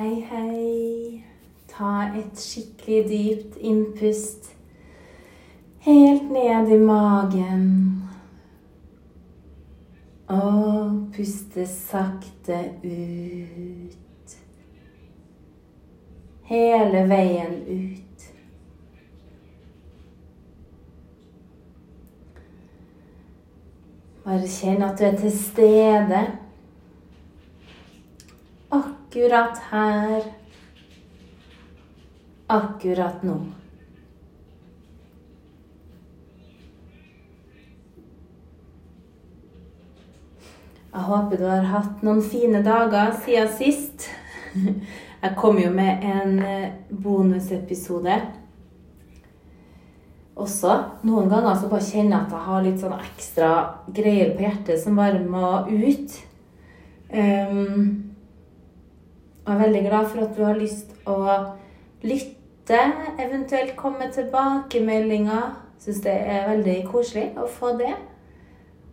Hei, hei. Ta et skikkelig dypt innpust. Helt ned i magen. Og puste sakte ut. Hele veien ut. Bare kjenn at du er til stede akkurat her, akkurat nå. Jeg håper du har hatt noen fine dager siden sist. Jeg kom jo med en eh, bonusepisode. Også noen ganger så bare kjenner jeg at jeg har litt sånn ekstra greier på hjertet som bare må ut. Um, jeg er veldig glad for at du har lyst å lytte, eventuelt komme tilbakemeldinger. Syns det er veldig koselig å få det.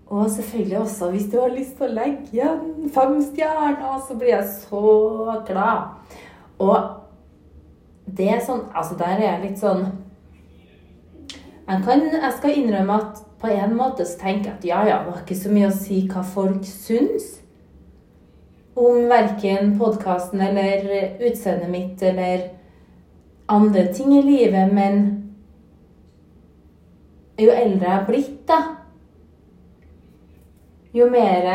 Og selvfølgelig også hvis du har lyst til å legge igjen fem stjerner, så blir jeg så glad. Og det er sånn Altså, der er jeg litt sånn jeg, kan, jeg skal innrømme at på en måte så tenker jeg at ja, ja, det var ikke så mye å si hva folk syns om verken podkasten eller utseendet mitt eller andre ting i livet, men jo eldre jeg er blitt, da Jo mer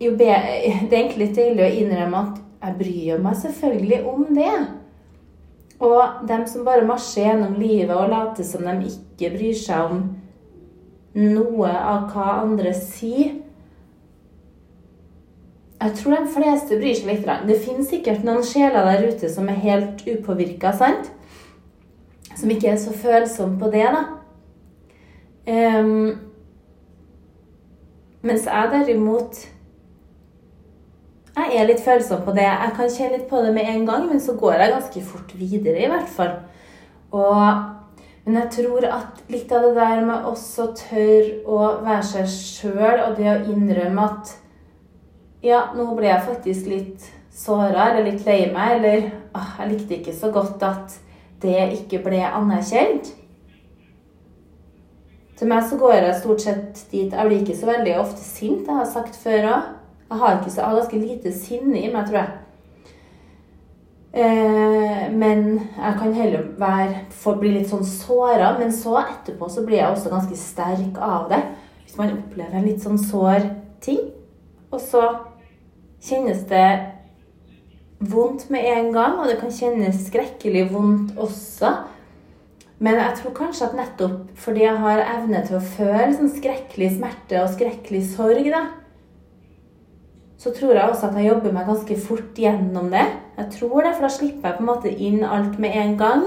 jo Det er egentlig litt deilig å innrømme at jeg bryr meg selvfølgelig om det. Og dem som bare marsjer gjennom livet og later som de ikke bryr seg om noe av hva andre sier, jeg tror de fleste bryr seg litt. Det finnes sikkert noen sjeler der ute som er helt upåvirka, sant? Som ikke er så følsomme på det, da. Um, mens jeg derimot Jeg er litt følsom på det. Jeg kan kjenne litt på det med en gang, men så går jeg ganske fort videre, i hvert fall. Og, men jeg tror at litt av det der med også tørre å være seg sjøl, og det å innrømme at ja, nå ble jeg faktisk litt såra eller litt lei meg, eller ah, jeg likte ikke så godt at det ikke ble anerkjent. Til meg så går jeg stort sett dit Jeg blir ikke så veldig ofte sint, jeg har sagt før òg. Jeg har, ikke jeg har ganske lite sinne i meg, tror jeg. Eh, men jeg kan heller være, få bli litt sånn såra. Men så etterpå så blir jeg også ganske sterk av det. Hvis man opplever en litt sånn sår ting. Og så kjennes det vondt med en gang, og det kan kjennes skrekkelig vondt også. Men jeg tror kanskje at nettopp fordi jeg har evne til å føle sånn skrekkelig smerte og skrekkelig sorg, da, så tror jeg også at jeg jobber meg ganske fort gjennom det. Jeg tror det, For da slipper jeg på en måte inn alt med en gang,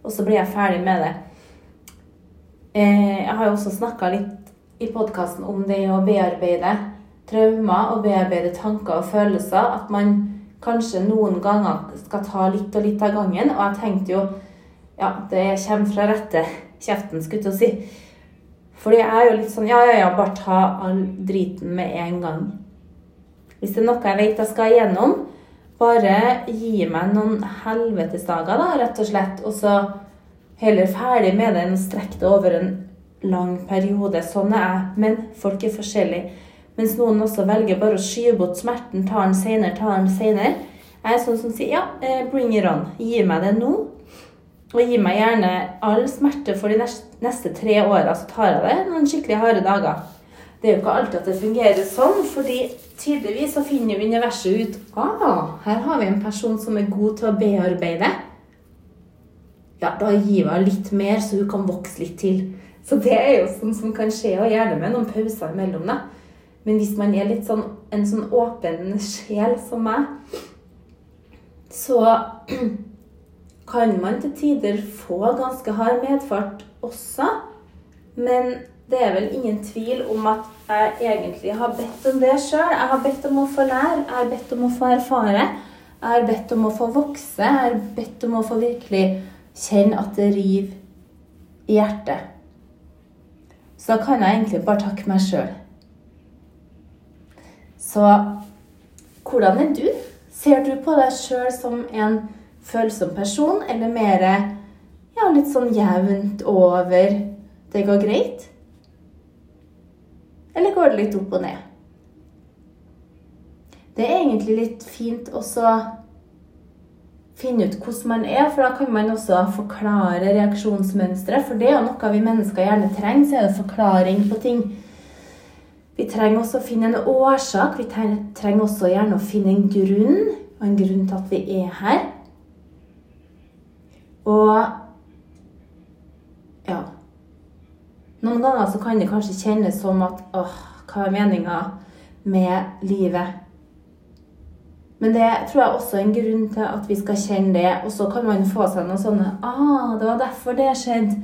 og så blir jeg ferdig med det. Eh, jeg har jo også snakka litt i podkasten om det å bearbeide traumer og bearbeide tanker og følelser. At man kanskje noen ganger skal ta litt og litt av gangen. Og jeg tenkte jo Ja, det kommer fra rette kjeften, skulle jeg si. Fordi jeg er jo litt sånn Ja, ja, ja, bare ta all driten med en gang. Hvis det er noe jeg vet jeg skal igjennom, bare gi meg noen helvetesdager, da, rett og slett. Og så heller ferdig med det enn å strekke det over en lang periode. Sånn er jeg. Men folk er forskjellige. Mens noen også velger bare å skyve bort smerten, tar den senere, tar den senere. Jeg er sånn som sier ja, eh, bring it on. Gi meg det nå. Og gi meg gjerne all smerte for de neste tre åra, så tar jeg det noen skikkelig harde dager. Det er jo ikke alltid at det fungerer sånn, fordi tydeligvis så finner jo universet ut ah, her har vi en person som er god til å bearbeide. Ja, da gir vi litt mer, så hun kan vokse litt til. Så det er jo sånn som kan skje, og gjerne med noen pauser imellom. da. Men hvis man er litt sånn, en sånn åpen sjel som meg, så kan man til tider få ganske hard medfart også. Men det er vel ingen tvil om at jeg egentlig har bedt om det sjøl. Jeg har bedt om å få lære, jeg har bedt om å få erfare. Jeg har bedt om å få vokse. Jeg har bedt om å få virkelig kjenne at det river i hjertet. Så da kan jeg egentlig bare takke meg sjøl. Så hvordan er du? Ser du på deg sjøl som en følsom person, eller mer ja, litt sånn jevnt over det går greit? Eller går det litt opp og ned? Det er egentlig litt fint også finne ut hvordan man er, for da kan man også forklare reaksjonsmønstre. For det er jo noe vi mennesker gjerne trenger, så er det forklaring på ting. Vi trenger også å finne en årsak. Vi trenger også gjerne å finne en grunn, og en grunn til at vi er her. Og ja Noen ganger så kan det kanskje kjennes som at åh, hva er meninga med livet? Men det tror jeg også er en grunn til at vi skal kjenne det. Og så kan man få seg noen sånne ah, det var derfor det skjedde.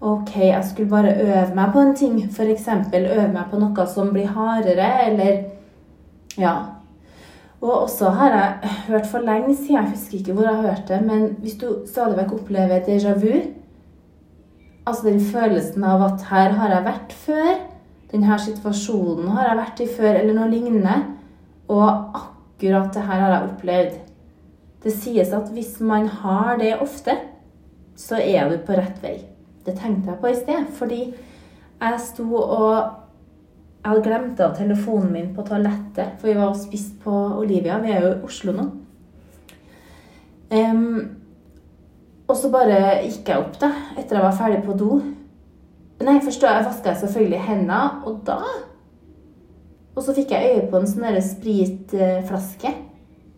Ok, jeg skulle bare øve meg på en ting. F.eks. øve meg på noe som blir hardere, eller Ja. Og også har jeg hørt for lenge siden, jeg husker ikke hvor jeg har hørt det, men hvis du stadig vekk opplever déjà vu, altså den følelsen av at her har jeg vært før, denne situasjonen har jeg vært i før, eller noe lignende, og akkurat det her har jeg opplevd. Det sies at hvis man har det ofte, så er du på rett vei. Det tenkte jeg på i sted, fordi jeg sto og Jeg hadde glemt av telefonen min på toalettet, for vi var og spiste på Olivia. Vi er jo i Oslo nå. Um, og så bare gikk jeg opp, da, etter jeg var ferdig på do. Nei, først da vaska jeg selvfølgelig hendene, og da og så fikk jeg øye på en sånn spritflaske.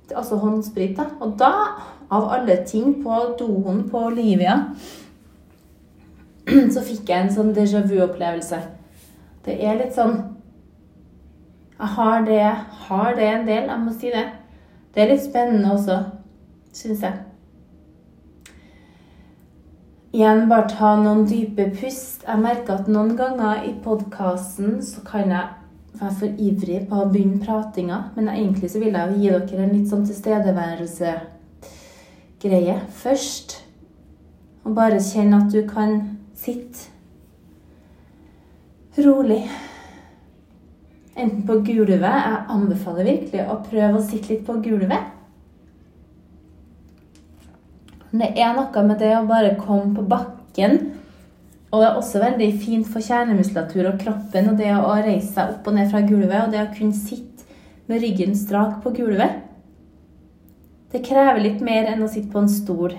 Altså håndsprit. da. Og da, av alle ting på doen på Olivia, så fikk jeg en sånn déjà vu-opplevelse. Det er litt sånn Jeg har det, har det en del, jeg må si det. Det er litt spennende også, syns jeg. Igjen bare ta noen dype pust. Jeg merker at noen ganger i podkasten så kan jeg være for ivrig på å begynne pratinga, men egentlig så vil jeg gi dere en litt sånn tilstedeværelse-greie først. Og bare kjenne at du kan sitte rolig. Enten på gulvet Jeg anbefaler virkelig å prøve å sitte litt på gulvet. Det er noe med det å bare komme på bakken og det er også veldig fint for kjernemuskulatur og kroppen og det å reise seg opp og ned fra gulvet og det å kunne sitte med ryggen strak på gulvet. Det krever litt mer enn å sitte på en stol.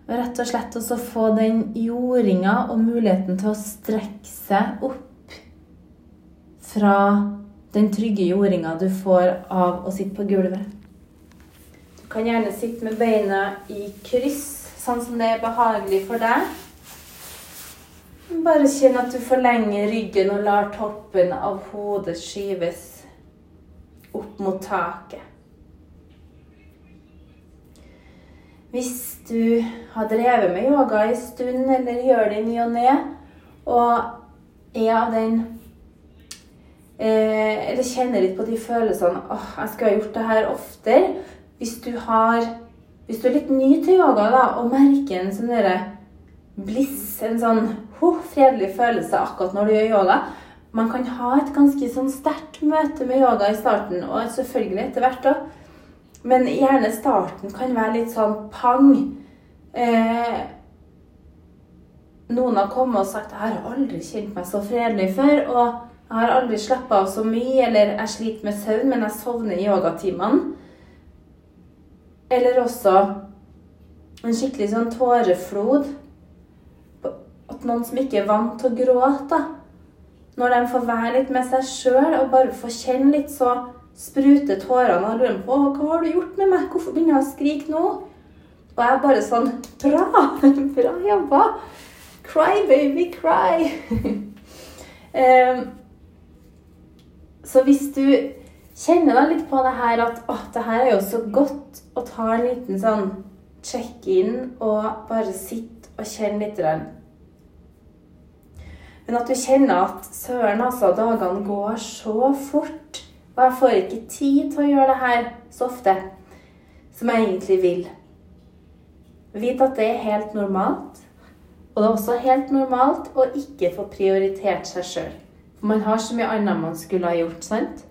Og rett og slett også få den jordinga og muligheten til å strekke seg opp fra den trygge jordinga du får av å sitte på gulvet. Du kan gjerne sitte med beina i kryss sånn som det er behagelig for deg. Bare kjenn at du forlenger ryggen og lar toppen av hodet skyves opp mot taket. Hvis du har drevet med yoga en stund, eller gjør det i ny og ne, og er av den eh, Eller kjenner litt på de følelsene åh, jeg skulle ha gjort det her oftere. Hvis du har hvis du er litt ny til yoga da, og merker en sånn bliss, en sånn oh, fredelig følelse akkurat når du gjør yoga Man kan ha et ganske sånn sterkt møte med yoga i starten, og selvfølgelig etter hvert òg. Men gjerne starten kan være litt sånn pang. Eh, noen har kommet og sagt 'Jeg har aldri kjent meg så fredelig før', og 'jeg har aldri slappa av så mye', eller 'jeg sliter med søvn, men jeg sovner i yogatimene'. Eller også en skikkelig sånn tåreflod. At noen som ikke er vant til å gråte, når de får være litt med seg sjøl og bare får kjenne litt, så spruter tårene og lurer på hva har du gjort med meg? Hvorfor begynner jeg å skrike nå? Og jeg er bare sånn Bra! Bra jobba! Cry, baby, cry! um, så hvis du kjenner deg litt på det her at å, det her er jo så godt å ta en liten sånn check-in og bare sitte og kjenne litt. Men at du kjenner at søren, altså, dagene går så fort. Og jeg får ikke tid til å gjøre det her så ofte som jeg egentlig vil. Vit at det er helt normalt. Og det er også helt normalt å ikke få prioritert seg sjøl. For man har så mye annet man skulle ha gjort, sant?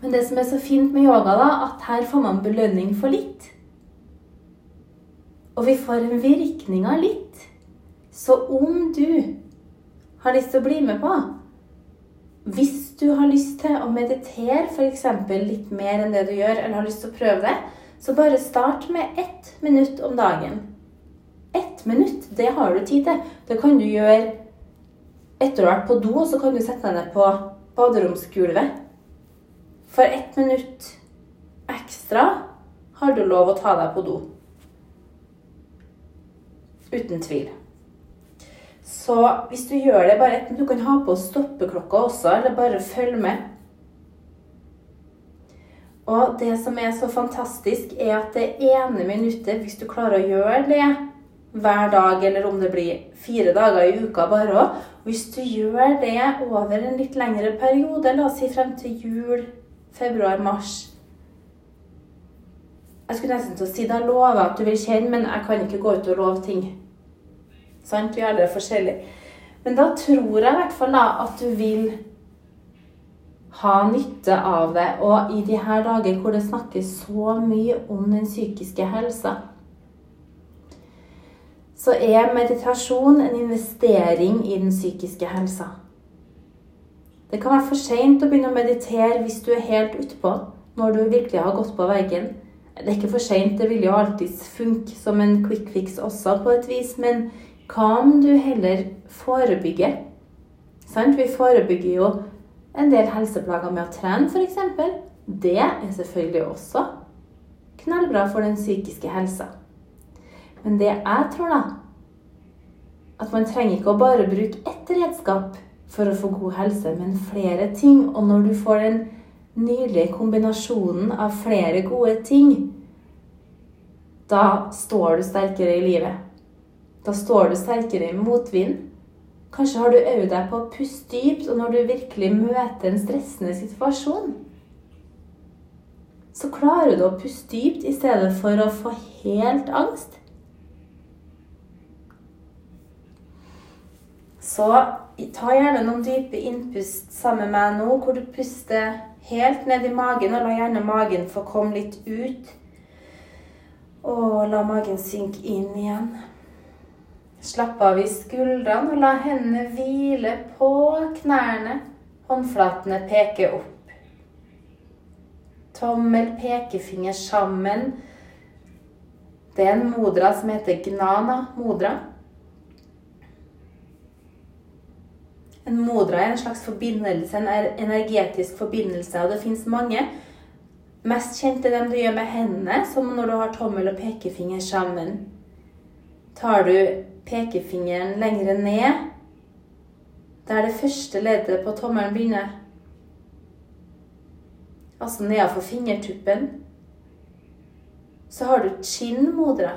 Men det som er så fint med yoga, da, at her får man belønning for litt. Og vi får en virkning av litt. Så om du har lyst til å bli med på Hvis du har lyst til å meditere f.eks. litt mer enn det du gjør, eller har lyst til å prøve det, så bare start med ett minutt om dagen. Ett minutt, det har du tid til. Det kan du gjøre etter å ha vært på do, så kan du sette deg ned på baderomsgulvet. For ett minutt ekstra har du lov å ta deg på do. Uten tvil. Så hvis du gjør det bare Du kan ha på stoppeklokka også, eller bare følge med. Og det som er så fantastisk, er at det ene minuttet, hvis du klarer å gjøre det hver dag, eller om det blir fire dager i uka bare òg Hvis du gjør det over en litt lengre periode, la oss si frem til jul, februar, mars Jeg skulle nesten til å si da lover jeg at du vil kjenne, men jeg kan ikke gå ut og love ting. Sant? Vi alle er forskjellige. Men da tror jeg i hvert fall da at du vil ha nytte av det. Og i de her dager hvor det snakkes så mye om den psykiske helsa, så er meditasjon en investering i den psykiske helsa. Det kan være for seint å begynne å meditere hvis du er helt utpå, når du virkelig har gått på veggen. Det er ikke for seint, det vil jo alltids funke som en quick fix også, på et vis. Men hva om du heller forebygger? Sant? Vi forebygger jo en del helseplager med å trene, f.eks. Det er selvfølgelig også knallbra for den psykiske helsa. Men det jeg tror, da At man trenger ikke å bare bruke ett redskap for å få god helse, men flere ting. Og når du får den nydelige kombinasjonen av flere gode ting, da står du sterkere i livet. Da står du sterkere i motvind. Kanskje har du øvd deg på å puste dypt, og når du virkelig møter en stressende situasjon, så klarer du å puste dypt i stedet for å få helt angst. Så ta gjerne noen dype innpust sammen med meg nå, hvor du puster helt ned i magen, og la gjerne magen få komme litt ut. Og la magen synke inn igjen. Slapp av i skuldrene, og la hendene hvile på knærne. Håndflatene peker opp. Tommel, pekefinger sammen. Det er en modra som heter gnana modra. En modra er en slags forbindelse, en energetisk forbindelse, og det fins mange. Mest kjent er dem du gjør med hendene, som når du har tommel og pekefinger sammen. Tar du pekefingeren lengre ned, der det første leddet på tommelen begynner, altså nedenfor fingertuppen, så har du chin-modra.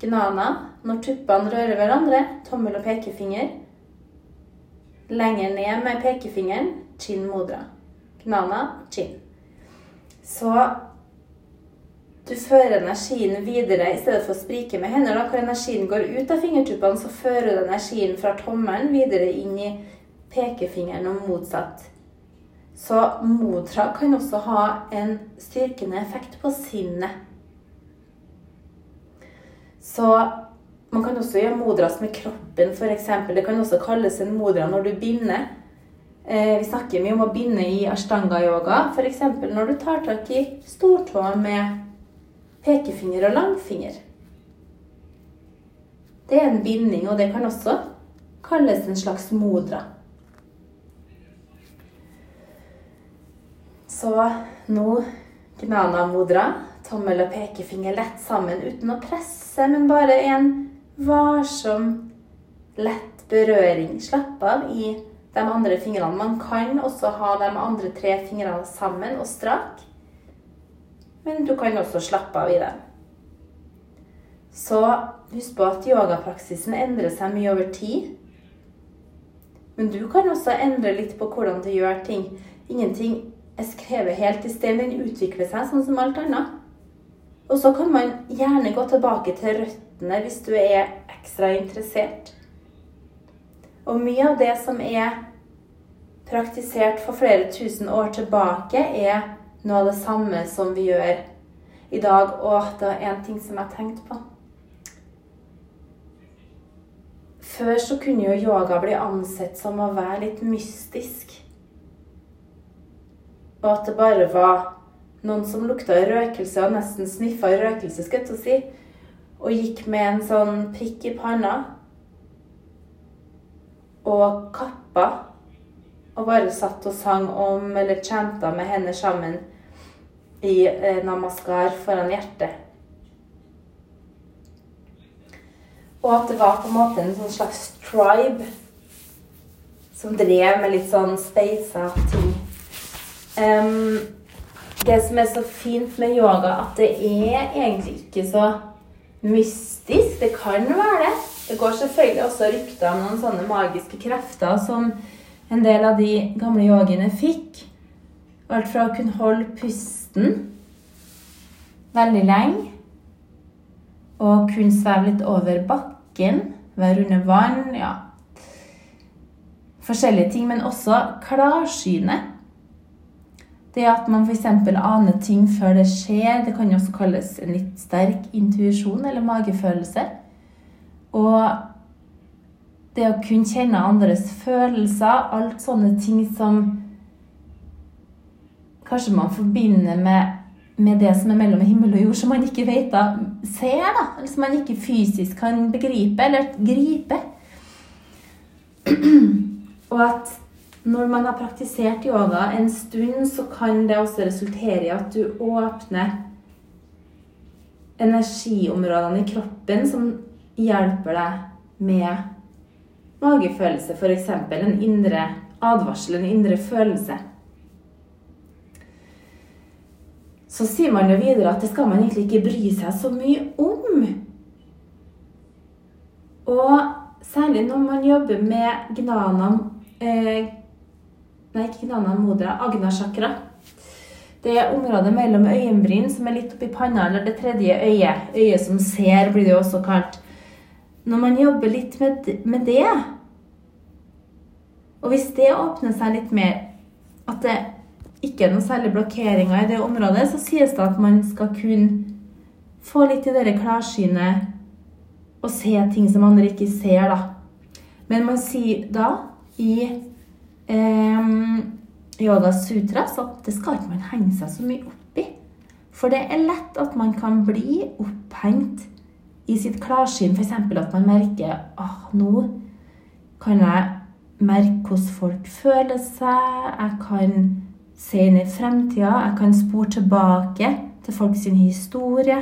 Gnana når tuppene rører hverandre, tommel og pekefinger. Lenger ned med pekefingeren, chin modra. Gnana, chin. Så du fører energien videre i stedet for å sprike med hendene. Da hvor energien går ut av fingertuppene, så fører du energien fra tommelen videre inn i pekefingeren og motsatt. Så modra kan også ha en styrkende effekt på sinnet. Så man kan også gjøre modras med kroppen, f.eks. Det kan også kalles en modra når du binder. Eh, vi snakker mye om å binde i ashtanga-yoga, f.eks. når du tar tak i stortåa med pekefinger og langfinger. Det er en binding, og det kan også kalles en slags modra. Så nå gnana-modra. Tommel og pekefinger lett sammen uten å presse, men bare en varsom, lett berøring. Slapp av i de andre fingrene. Man kan også ha de andre tre fingrene sammen og strak. Men du kan også slappe av i den. Så husk på at yogapraksisen endrer seg mye over tid. Men du kan også endre litt på hvordan du gjør ting. Ingenting er skrevet helt i stein. Den utvikler seg sånn som alt annet. Og så kan man gjerne gå tilbake til røttene hvis du er ekstra interessert. Og mye av det som er praktisert for flere tusen år tilbake, er noe av det samme som vi gjør i dag. Og det er en ting som jeg har tenkt på. Før så kunne jo yoga bli ansett som å være litt mystisk. Og at det bare var noen som lukta røkelse og nesten sniffa røkelse, skal jeg si, og gikk med en sånn prikk i panna og kappa og bare satt og sang om eller chanta med henne sammen i eh, namaskar foran hjertet. Og at det var på en måte en sånn slags tribe som drev med litt sånn speisa ting. Um, det som er så fint med yoga, at det er egentlig ikke så mystisk. Det kan være det. Det går selvfølgelig også rykter om noen sånne magiske krefter som en del av de gamle yogiene fikk. Alt fra å kunne holde pusten veldig lenge og kunne sveve litt over bakken, være under vann ja. Forskjellige ting, men også klarsyne. Det at man f.eks. aner ting før det skjer, det kan også kalles en litt sterk intuisjon eller magefølelse. Og det å kunne kjenne andres følelser, alt sånne ting som kanskje man forbinder med, med det som er mellom himmel og jord, som man ikke vet da, ser, da, eller som man ikke fysisk kan begripe eller gripe. Og at når man har praktisert yoga en stund, så kan det også resultere i at du åpner energiområdene i kroppen som hjelper deg med magefølelse, f.eks. En indre advarsel, en indre følelse. Så sier man jo videre at det skal man egentlig ikke bry seg så mye om. Og særlig når man jobber med gnanam eh, Nei, ikke gnanam Modra. agnasjakra. Det er området mellom øyenbryn som er litt oppi panna, eller det tredje øyet. Øyet som ser, blir det jo også kalt. Når man jobber litt med, med det, og hvis det åpner seg litt mer, at det ikke noen særlig blokkeringer i det området, så sies det at man skal kunne få litt i det klarsynet og se ting som andre ikke ser, da. Men man sier da i eh, Yoga Sutras at det skal ikke man henge seg så mye opp i. For det er lett at man kan bli opphengt i sitt klarsyn. F.eks. at man merker at ah, nå kan jeg merke hvordan folk føler seg. Jeg kan se inn i fremtida. Jeg kan spore tilbake til folks historie.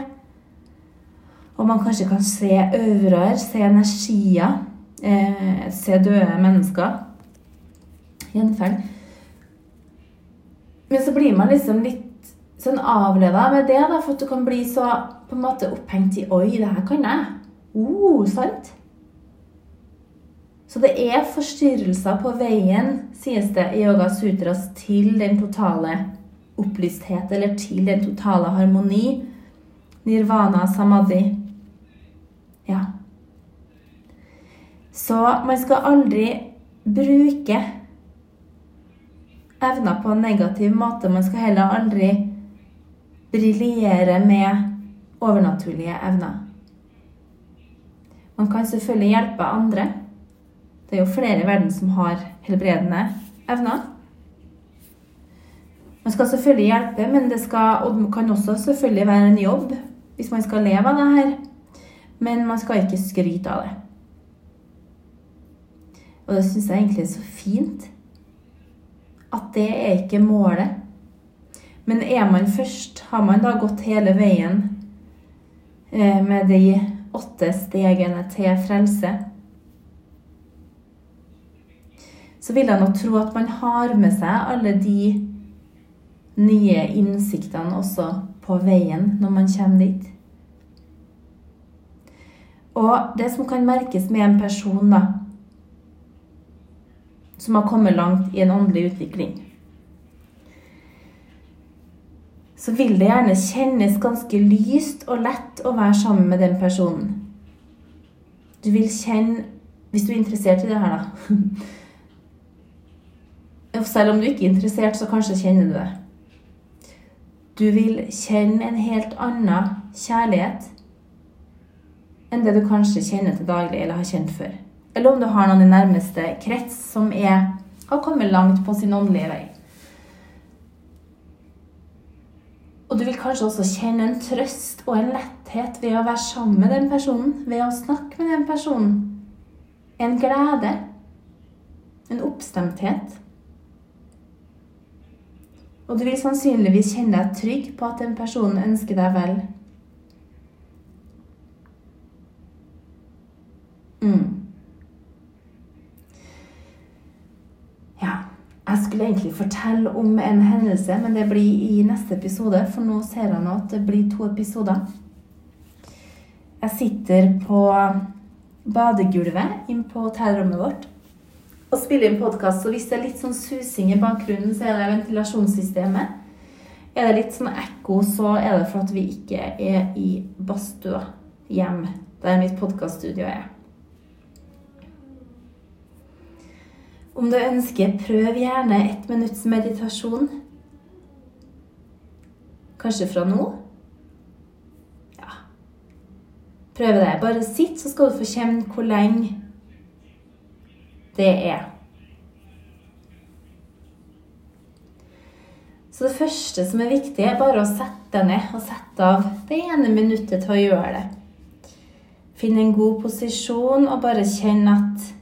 Og man kanskje kan se auraer, se energier, eh, se døde mennesker gjenferd. Men så blir man liksom litt sånn avleda med det, da, for at du kan bli så på en måte opphengt i Oi, det her kan jeg. Oh, sant? Så det er forstyrrelser på veien, sies det i Yoga Sutras, til den totale opplysthet, eller til den totale harmoni. Nirvana samadhi. Ja. Så man skal aldri bruke evner på en negativ måte. Man skal heller aldri briljere med overnaturlige evner. Man kan selvfølgelig hjelpe andre. Det er jo flere i verden som har helbredende evner. Man skal selvfølgelig hjelpe, men det skal, og kan også selvfølgelig være en jobb hvis man skal leve av det her. Men man skal ikke skryte av det. Og det syns jeg egentlig er så fint at det er ikke målet. Men er man først, har man da gått hele veien eh, med de åtte stegene til frelse, så vil jeg nok tro at man har med seg alle de nye innsiktene også på veien når man kommer dit. Og det som kan merkes med en person, da, som har kommet langt i en åndelig utvikling. Så vil det gjerne kjennes ganske lyst og lett å være sammen med den personen. Du vil kjenne Hvis du er interessert i det her, da. Selv om du ikke er interessert, så kanskje kjenner du det. Du vil kjenne en helt annen kjærlighet enn det du kanskje kjenner til daglig eller har kjent før. Eller om du har noen i nærmeste krets som er, har kommet langt på sin åndelige vei. Og du vil kanskje også kjenne en trøst og en letthet ved å være sammen med den personen, ved å snakke med den personen. En glede. En oppstemthet. Og du vil sannsynligvis kjenne deg trygg på at den personen ønsker deg vel. Mm. Ja. Jeg skulle egentlig fortelle om en hendelse, men det blir i neste episode. For nå ser jeg nå at det blir to episoder. Jeg sitter på badegulvet inn på hotellrommet vårt og spille inn podkast. Så hvis det er litt sånn susing i bakgrunnen, så er det ventilasjonssystemet. Er det litt sånn ekko, så er det for at vi ikke er i badstua hjemme, der mitt podkaststudio er. Om du ønsker, prøv gjerne ett minutts meditasjon. Kanskje fra nå? Ja. Prøv det. Bare sitt, så skal du få kjenne hvor lenge det er. Så det første som er viktig, er bare å sette deg ned og sette av det ene minuttet til å gjøre det. Finn en god posisjon og bare kjenn at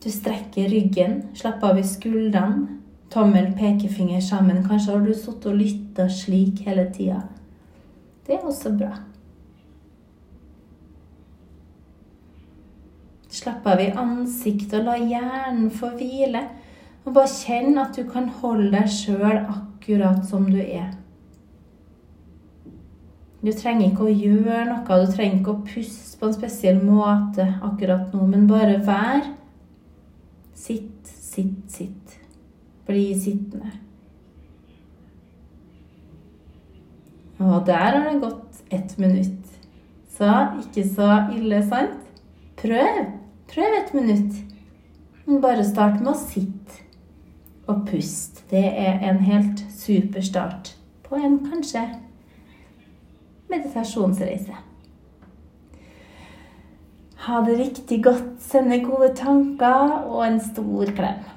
du strekker ryggen, slapper av i skuldrene. Tommel, pekefinger sammen. Kanskje har du sittet og lytta slik hele tida. Det er også bra. Slapp av i ansiktet og la hjernen få hvile. Og bare kjenn at du kan holde deg sjøl akkurat som du er. Du trenger ikke å gjøre noe, du trenger ikke å puste på en spesiell måte akkurat nå, men bare vær. Sitt, sitt, sitt. Bli sittende. Og der har det gått ett minutt. Så ikke så ille, sant? Prøv. Prøv et minutt. Bare start med å sitte og puste. Det er en helt super start på en kanskje meditasjonsreise. Ha det riktig godt, sende gode tanker og en stor klem.